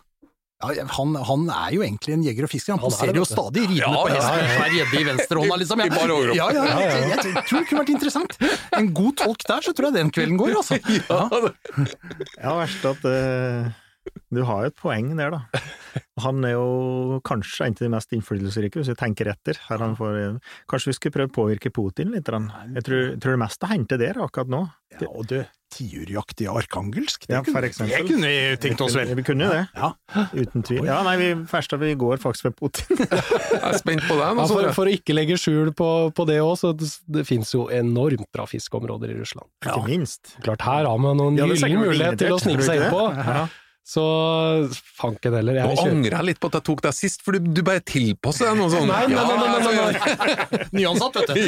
Ja, han, han er jo egentlig en jeger og fisker, han Han er poserer jo stadig ridende Ja, på ja, ja, ja. gjedde i venstrehånda, liksom. Ja, ja, jeg, jeg, jeg tror det kunne vært interessant. En god tolk der, så tror jeg den kvelden går, altså. Ja. Ja, verst at eh, du har jo et poeng der, da. Han er jo kanskje en av de mest innflytelsesrike, hvis vi tenker etter. Her han får, kanskje vi skulle prøve å påvirke Putin litt? Jeg tror, jeg tror det meste henter der akkurat nå. Ja, og du, tiurjakt i arkangelsk, det, Ja, for kunne, eksempel. det kunne vi tenkt oss vel. Vi kunne jo det, Ja. uten tvil. Ja, nei, vi, at vi går faktisk ved Putin. Jeg er spent på deg. Ja, for, for å ikke legge skjul på, på det òg, så det, det finnes jo enormt bra fiskeområder i Russland. Ikke minst. Klart, her har man noen Ja, er gyllen mulighet til å snike seg ikke inn på. det? Ja. Så fanken heller. Nå Jeg angrer jeg litt på at jeg tok deg sist, for du, du bare tilpasser deg noe sånn Nei, nei, nei, nei, nei, nei, Ja, Nyansatt, vet du.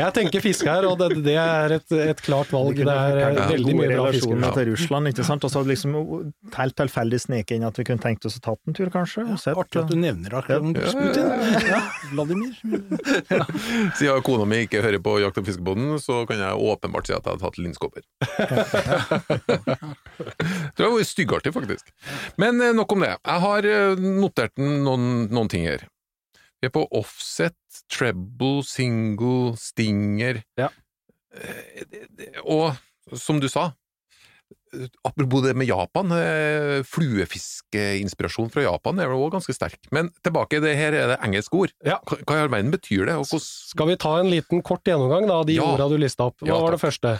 Jeg tenker fiske her, og det, det er et, et klart valg. Det er veldig mye bra fiske. relasjoner til Russland, ikke sant. Og så liksom helt tilfeldig sneke inn at vi kunne tenkt oss å tatt en tur, kanskje. og sett, Artig at du nevner akkurat Putin. Ja, Vladimir. Siden kona mi ikke hører på Jakt- og fiskebåten, så kan jeg åpenbart si at jeg har tatt linskåper. styggartig, faktisk. Men eh, nok om det. Jeg har eh, notert noen, noen ting her. Vi er på offset, treble, single, stinger. Ja. Eh, Og som du sa, apropos det med Japan, fluefiskeinspirasjon fra Japan er jo òg ganske sterk. Men tilbake, det her er det engelske ord. Ja. Hva i all verden betyr det? Skal vi ta en liten kort gjennomgang da, av de Ja. orda du lista opp? Hva var det første?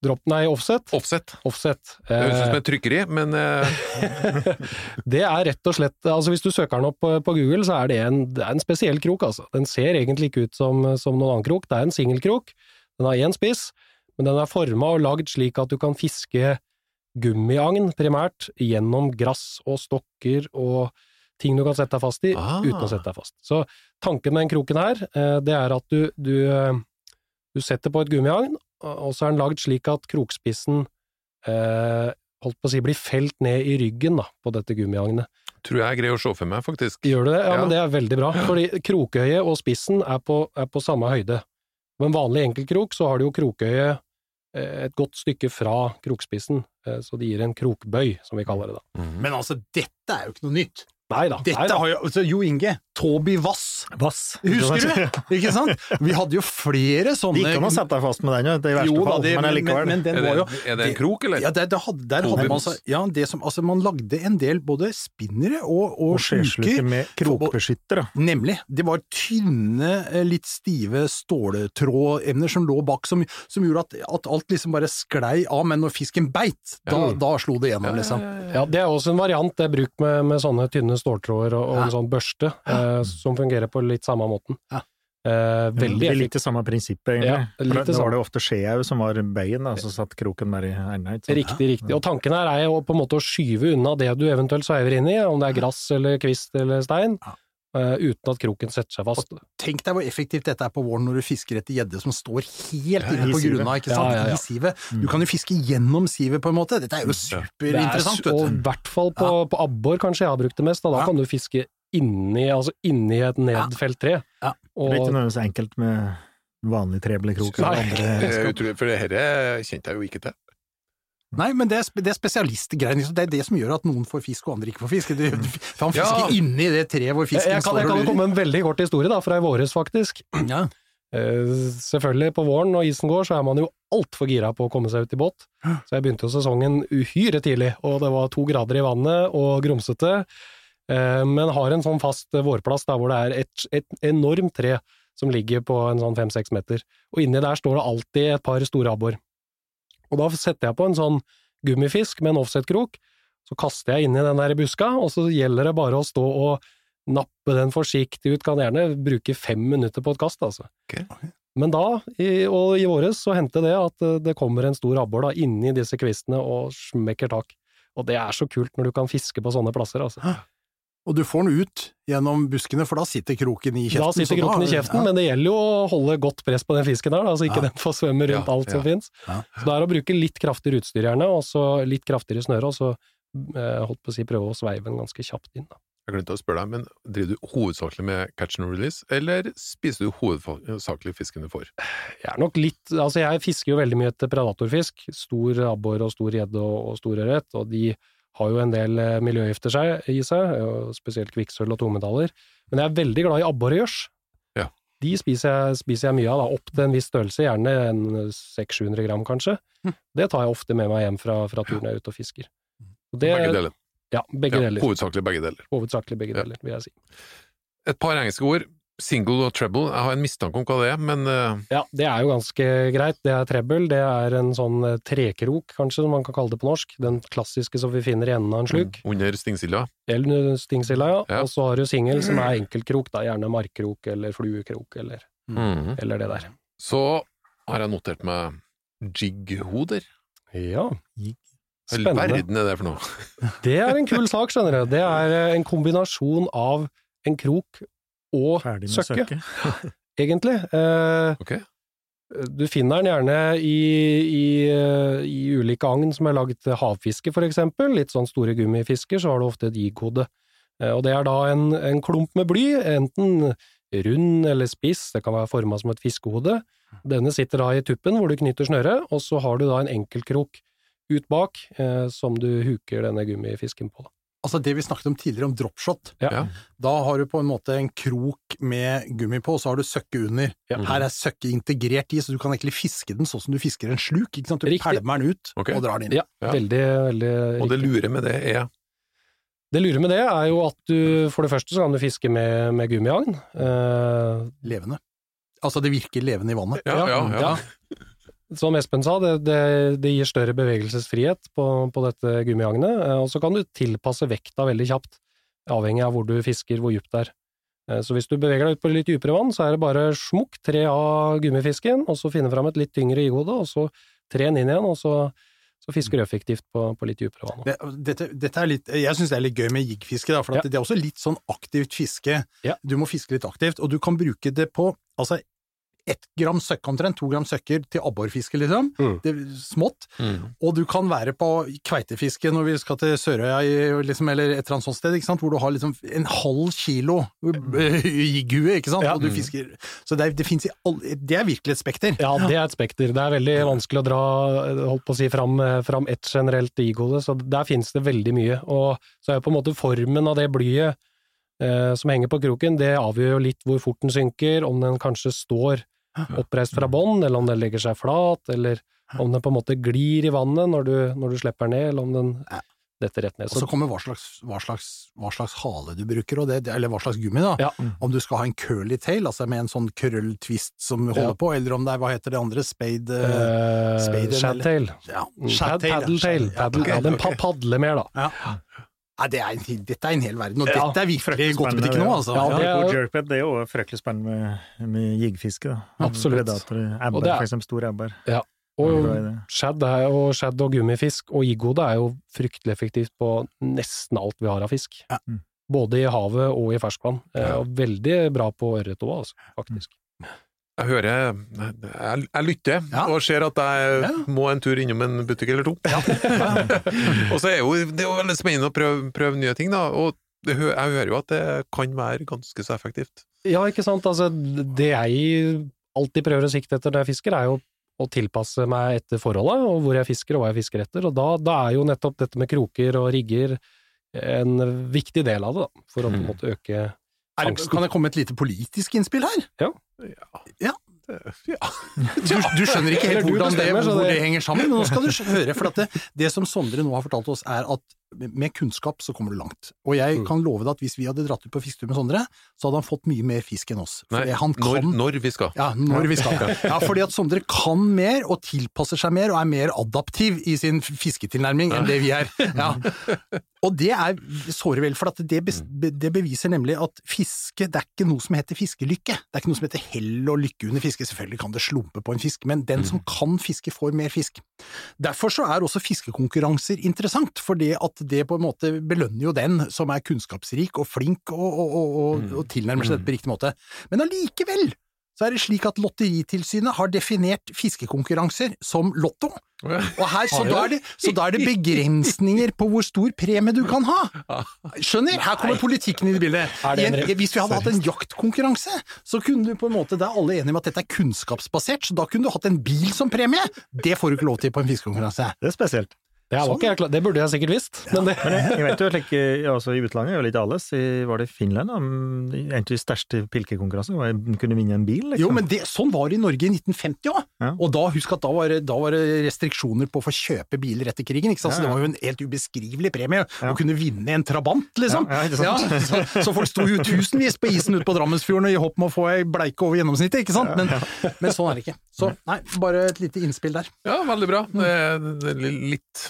Drop, nei, offset? Offset. Offset. Det høres ut som Eh, et trykkeri, men eh, det er rett og slett altså Hvis du søker den opp på, Google, så er det en, det er en spesiell krok. altså. Den ser egentlig ikke ut som, som noen annen krok. Det er en singelkrok. Den har én spiss, men den er forma og lagd slik at du kan fiske gummiagn, primært, gjennom grass og stokker og ting du kan sette deg fast i, Ah. uten å sette deg fast. Så tanken med den kroken her, eh, det er at du, du, du setter på et gummiagn, og så er den lagd slik at krokspissen eh, holdt på å si, blir felt ned i ryggen da, på dette gummiagnet. tror jeg greier å se for meg, faktisk. Gjør du det? Ja, Ja. men det er veldig bra. Fordi krokøyet og spissen er på, er på samme høyde. På en vanlig enkeltkrok så har du jo krokøyet eh, et godt stykke fra krokspissen, eh, så det gir en krokbøy, som vi kaller det da. Men altså, dette er jo ikke noe nytt. Nei da. Dette nei da. har jo altså, Jo Inge, Toby Vass, Vass. husker du? Ikke sant? Vi hadde jo flere sånne Det gikk an å sette deg fast med den, jo, i verste Jo da, fall, det, men men, allikevel. men den var jo er det en krok, eller? Ja, der, det hadde, der hadde man Vass. altså, ja, det som, altså, man lagde en del både spinnere og, og, og sluker. med krokbeskyttere. Nemlig. Det var tynne, eh, litt stive ståltrådemner som lå bak, som, som gjorde at, at alt liksom bare sklei av, men når fisken beit, da, Ja. da slo det gjennom, liksom. Ja, det er også en variant. Det er bruk med, med sånne tynne ståltråder og, og en sånn børste, eh, som fungerer på litt samme måten. Ja. Eh, Det veldig er litt det samme prinsippet, egentlig. Ja, det var det ofte Skjehaug som var bøyen, da, som satt kroken der i enden. Riktig, ja. Riktig. Og tanken her er jo på en måte å skyve unna det du eventuelt sveiver inn i, om det er grass eller kvist eller stein, Ja. Uh, uten at kroken setter seg fast. Tenk deg hvor effektivt dette er på våren når du fisker etter gjedde som står helt inne på grunna, ikke sant? Ja, ja, ja. I sivet. Du kan jo fiske gjennom sivet, på en måte. Dette er jo Det er, superinteressant, og i hvert fall på, på abbor, kanskje jeg har brukt det mest, da, da Ja. kan du fiske inni, altså inni et nedfelt tre. Ja. Og, Det er ikke nødvendigvis enkelt med vanlig treblekrok. eller andre for det her kjente jeg jo ikke til. Nei, men det er, det er spesialistgreier. liksom. Det er det som gjør at noen får fisk og andre ikke får fisk. Det, for han fisker Ja. inni det treet hvor fisken jeg, kan, jeg og kan Jeg kan komme med en veldig kort historie da, fra i våres, faktisk. Ja. Eh, selvfølgelig, på våren når isen går, så er man jo altfor gira på å komme seg ut i båt. Så jeg begynte jo sesongen uhyre tidlig, og det var to grader i vannet og grumsete. Eh, men har en sånn fast vårplass der hvor det er et, et enormt tre som ligger på en sånn fem-seks meter. Og inni der står det alltid et par store abbor. Og da setter jeg på en sånn gummifisk med en offset-krok, så kaster jeg inn i den der buska, og så gjelder det bare å stå og nappe den forsiktig ut, kan gjerne bruke fem minutter på et kast, altså. Ok. Men da, i, og i våres, så hendte det at eh, det kommer en stor abbor da inni disse kvistene og smekker tak. Og det er så kult når du kan fiske på sånne plasser, altså. Og du får den ut gjennom buskene, for da sitter kroken i kjeften. Da sitter kroken kroken i kjeften, ja. men det gjelder jo å holde godt press på den fisken der, da, så ikke Ja. den får svømme rundt Ja, alt som fins. Så det er å bruke litt kraftigere utstyr gjerne, og så litt kraftigere snøre, og så eh, holdt på å si prøve å sveive den ganske kjapt inn. Da. Jeg glemte å spørre deg, men driver du hovedsakelig med catch and release, eller spiser du hovedsakelig fisken du får? Jeg er nok litt Altså, jeg fisker jo veldig mye etter predatorfisk. Stor abbor og stor gjedde og, og stor ørret, og de har jo en del eh, miljøgifter seg, i seg, spesielt kvikksølv og tungmetaller. Men jeg er veldig glad i abborgjørs. Ja. De spiser jeg, spiser jeg mye av, da, opp til en viss størrelse, gjerne en 600-700 gram kanskje. Hm. Det tar jeg ofte med meg hjem fra, fra turen jeg er ute og fisker. Og det, Begge deler. Ja, begge Ja, deler. hovedsakelig begge deler. Hovedsakelig begge Ja. deler, vil jeg si. Et par engelske ord. Single og treble. Jeg har en mistanke om hva det er, men eh, Ja, det er jo ganske greit. Det er treble, det er en sånn eh, trekrok, kanskje, som man kan kalle det på norsk. Den klassiske som vi finner i enden av en sluk. under stingsilla? Eller stingsilla, ja. Ja. Og så har du singel, som er enkeltkrok, da. Gjerne markkrok eller fluekrok, eller, mm. eller det der. Så har jeg notert meg jig-hoder. Ja. Hva i Spennende. verden er det for noe? Det er en kul sak, skjønner du. Det er eh, en kombinasjon av en krok og søke, søkke, søkke. egentlig. Eh, okay. Du finner den gjerne i, i, eh, i ulike agn som er laget til havfiske, for eksempel. Litt sånn store gummifisker, så har du ofte et i-kode. Eh, Og det er da en, en klump med bly, enten rund eller spiss, det kan være forma som et fiskehode. Denne sitter da i tuppen hvor du knytter snøret, og så har du da en enkeltkrok ut bak eh, som du huker denne gummifisken på. Altså det vi snakket om tidligere, om dropshot. Ja. Ja. Da har du på en måte en krok med gummi på, og så har du søkke under. Ja. Her er søkke integrert i, så du kan egentlig fiske den sånn som du fisker en sluk. Ikke sant? Du Riktig. pælmer den ut okay. og drar den inn. Ja, Ja. veldig, veldig Og det lure med det er Det lure med det er jo at du, for det første så kan du fiske med, med gummiagn. Eh, Levende. Altså det virker levende i vannet. Ja, ja, ja. Som Espen sa, det, det, det gir større bevegelsesfrihet på, på dette gummiagnet, eh, og så kan du tilpasse vekta veldig kjapt, avhengig av hvor du fisker, hvor dypt det er. Eh, Så hvis du beveger deg ut på litt dypere vann, så er det bare smukk, tre av gummifisken, og så finne fram et litt tyngre igode, og så tre den inn igjen, og så, så fisker du effektivt på, på litt dypere vann. Det, dette, dette er litt, jeg syns det er litt gøy med jiggfiske, for at Ja. det er også litt sånn aktivt fiske. Ja. Du må fiske litt aktivt, og du kan bruke det på altså ett gram søkk omtrent, to gram søkker til abborfiske, liksom. Mm. Det, smått. Mm. Og du kan være på kveitefiske når vi skal til Sørøya, liksom, eller et eller annet sånt sted, ikke sant? hvor du har liksom en halv kilo eh, jigghue, ikke sant, Ja. og du fisker. Så det, det fins i alle Det er virkelig et spekter. Ja, det er et spekter. Det er veldig vanskelig å dra holdt på å si, fram, fram ett generelt igode, så der finnes det veldig mye. Og så er jo på en måte formen av det blyet eh, som henger på kroken, det avgjør jo litt hvor fort den synker, om den kanskje står oppreist fra bånn, eller om den legger seg flat, eller om den på en måte glir i vannet når du, når du slipper den ned, eller om den detter rett ned. Og så kommer hva slags, hva, slags, hva slags hale du bruker, det, eller hva slags gummi, da. Ja. Om du skal ha en curly tail, altså med en sånn krølltvist som holder Ja. på, eller om det er, hva heter det andre, spade Uh, Eh, Spade, Shadtail. ja, Mm, ja. Paddletail. Paddle, ja, den padler mer, da. Ja. Nei, det er en, dette er en hel verden, og Ja, dette er virkelig fryktelig godt butikk nå, altså. Ja, det er God jerkbait, det er jo fryktelig spennende med, med jiggfiske. Absolutt. Predator, Og det er- for eksempel stor Ja. Og shad, og shad og gummifisk og igode er jo fryktelig effektivt på nesten alt vi har av fisk. Ja. Både i havet og i ferskvann. Eh, Ja. Og veldig bra på ørret òg, altså, faktisk. Jeg hører Jeg, jeg lytter Ja. og ser at jeg Ja. må en tur innom en butikk eller to. og så er jo det er jo veldig spennende å prøve, prøve nye ting, da. Og det, jeg hører jo at det kan være ganske så effektivt. Ja, ikke sant. Altså, det jeg alltid prøver å sikte etter når jeg fisker, er jo å tilpasse meg etter forholdet, og hvor jeg fisker og hva jeg fisker etter. Og da, da er jo nettopp dette med kroker og rigger en viktig del av det, da, for å på en Mm. måte øke angsten. det- kan det komme et lite politisk innspill her? Ja. Ja. ja. Du, du skjønner ikke helt hvordan det, hvor det- henger sammen, men nå skal du høre. For at det, det som Sondre nå har fortalt oss, er at med kunnskap så kommer du langt. Og jeg Mm. kan love deg at hvis vi hadde dratt ut på fisketur med Sondre, så hadde han fått mye mer fisk enn oss. Nei, han når, kan når vi skal. Ja, når vi skal. Ja, fordi at Sondre kan mer og tilpasser seg mer og er mer adaptiv i sin fisketilnærming enn det vi er. Ja. Og det er såre vel, for at det, be- det beviser nemlig at fiske, det er ikke noe som heter fiskelykke. Det er ikke noe som heter hell og lykke under fiske. Selvfølgelig kan det slumpe på en fisk, men den som kan fiske, får mer fisk. Derfor så er også fiskekonkurranser interessant, for det at det på en måte belønner jo den som er kunnskapsrik og flink og, og, og, og, og tilnærmer seg dette på riktig måte. Men allikevel så er det slik at Lotteritilsynet har definert fiskekonkurranser som lotto. Og her, så, da er det, så da er det begrensninger på hvor stor premie du kan ha! Skjønner? Her kommer politikken inn i bildet. En, hvis vi hadde hatt en jaktkonkurranse, så kunne du på en måte, da er alle enige om at dette er kunnskapsbasert, så da kunne du hatt en bil som premie! Det får du ikke lov til på en fiskekonkurranse. Det er spesielt. Det, sånn. ikke jeg klar, det burde jeg sikkert visst, men det Men jeg, jeg vet jo, like, altså, I utlandet er jo litt alles. I, var det i Finland? da? En av de største pilkekonkurransene hvor jeg kunne vinne en bil. Liksom. Jo, men det, sånn var det i Norge i 1950 òg. Ja. Og da, husk at da var, da var det restriksjoner på å få kjøpe biler etter krigen. Ikke sant? Så Ja, det var jo en helt ubeskrivelig premie Ja. å kunne vinne en Trabant, liksom. Ja, ja. Ja, så, så folk sto jo tusenvis på isen ute på Drammensfjorden i håp om å få ei bleike over gjennomsnittet, ikke sant? Men, men sånn er det ikke. Så nei, bare et lite innspill der. Ja, veldig bra. Det det er litt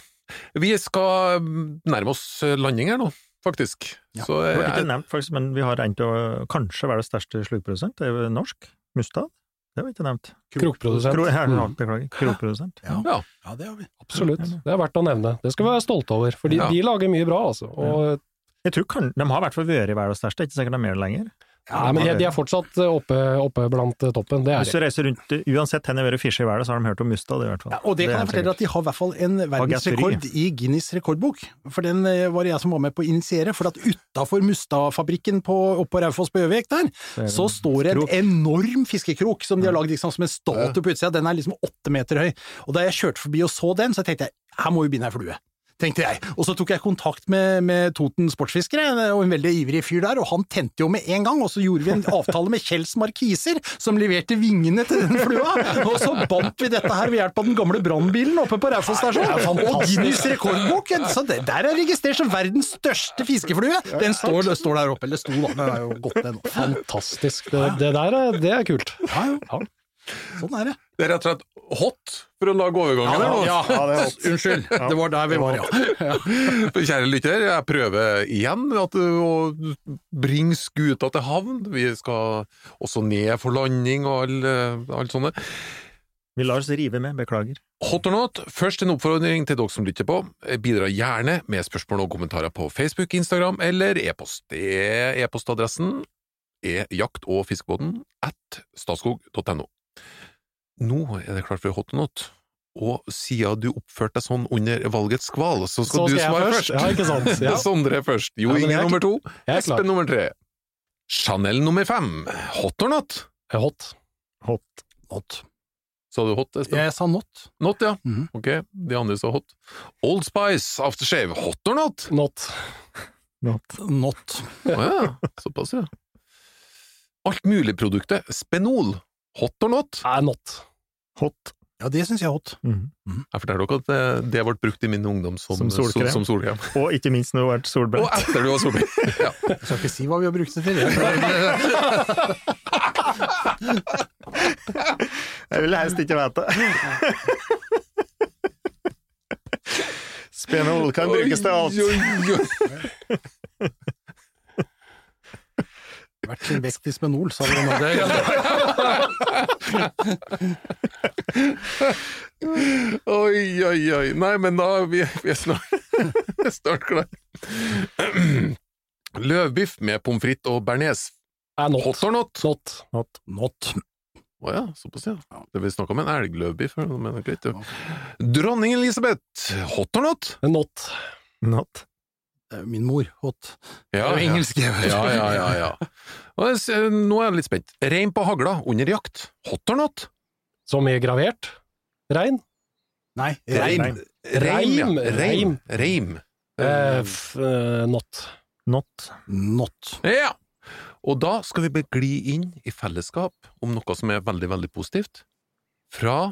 Vi skal nærme oss landing her nå, faktisk. Ja. Så Det var ikke nevnt, faktisk, men vi har en av kanskje verdens største slukprodusent. Det er jo norsk. Mustad. Det var ikke nevnt. Krokprodusent. Krok, her, Mm. Beklager. Krokprodusent. Ja. Ja. ja, det har vi. Absolutt. Det er verdt å nevne. Det skal vi være stolte over, for Ja. de lager mye bra, altså. Og, Jeg tror kan, De har i hvert fall vært verdens største, ikke sikkert de er det lenger. Ja, men de, de er fortsatt oppe, oppe blant toppen, det er Hvis du reiser rundt, uansett hvor vært fisket i verden, så har de hørt om Mustad, i hvert fall. Ja, og det kan er jeg fortelle at de har i hvert fall en verdensrekord i Guinness rekordbok. For den eh, var det jeg som var med på å initiere. For at utafor Mustad-fabrikken oppe på Raufoss på Gjøvik der, Så så står det krok. en enorm fiskekrok som de har lagd liksom, som en statue på utsida. Den er liksom åtte meter høy. Og da jeg kjørte forbi og så den, så tenkte jeg her må vi binde ei flue. Tenkte jeg. Og så tok jeg kontakt med, med Toten sportsfiskere, og en veldig ivrig fyr der, og han tente jo med en gang, og så gjorde vi en avtale med Kjells Markiser, som leverte vingene til den flua, og så bandt vi dette her ved hjelp av den gamle brannbilen oppe på Raufoss stasjon. Og Guinness rekordbok, så det, der er registrert som verdens største fiskeflue. Den står, står der oppe, eller sto da, den er jo gått den nå. Fantastisk. Det, det der er, det er kult. Ja, ja. Sånn er det. Det er rett og slett hot for å lage overgangen her nå. Ja, unnskyld, det var der vi var, ja. ja. Kjære lytter, jeg prøver igjen at, å bringe skuta til havn. Vi skal også ned for landing og alt all sånne. Vi lar oss rive med, beklager. Hot or not, først en oppfordring til dere som lytter på. Bidra gjerne med spørsmål og kommentarer på Facebook, Instagram eller e-post. Det er E-postadressen er jakt- og fiskebåten at statskog.no. Nå er det klart for hot or not. Og siden du oppførte deg sånn under valgets skval, så skal, Så du skal du svare først. først. Ja, ikke sant? Ja. Sondre er først. Jo Ja, Inge er nummer to. Espen nummer tre. Chanel nummer fem. Hot or not? Hot. Hot. Not. Sa du hot, Espen? Jeg sa not. Not, ja. Mhm. Ok, de andre sa hot. Old Spice aftershave. Hot or not? Not. Not. Not. Å ja, såpass, ja. Altmuligproduktet Spenol. Hot or not? Nei, not. Hot. Ja, det syns jeg er hot. Mhm. Jeg forteller dere at det, det ble brukt i min ungdom som, Som solkrem. Som, som solkrem. Og ikke minst når du har vært Og etter du var solbrent. Ja. Jeg skal ikke si hva vi har brukt det til. Jeg. Jeg vil helst ikke vite det. Spenol kan brukes til alt. Hvert sin vekt i spenol, sa nå. Det, Oi, oi, oi. Nei, men da vi, vi er snart, snart klar. Løvbiff med pommes frites og bearnés. Er. Hot or not? Not. Not. not. Å ja, såpass, ja. Det vi snakka om en elgløvbiff, her. er. Dronning Elisabeth, hot or not? Not. Not. Det er Min mor. Hot. Det Ja, er jo ja. engelsk. Ja. Ja, ja, ja. ja. Og jeg Nå er jeg litt spent. Rein på hagla under jakt, hot or not? Som er gravert? Rein? Nei, Reim. reim. Reim, ja. Reim, Reim. Reim. Uh, f, eh, not. Not. Not. Ja! Og da skal vi begli inn i fellesskap om noe som er veldig, veldig positivt. Fra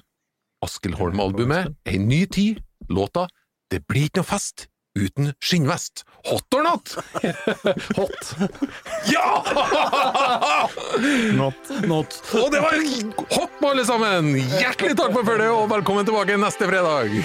Askild Holm-albumet Ei ny tid, låta Det blir ikke noe fest uten skinnvest. Hot or not? Hot. Ja! Not. Not. Og det var hot alle sammen! Hjertelig takk for følget, og velkommen tilbake neste fredag!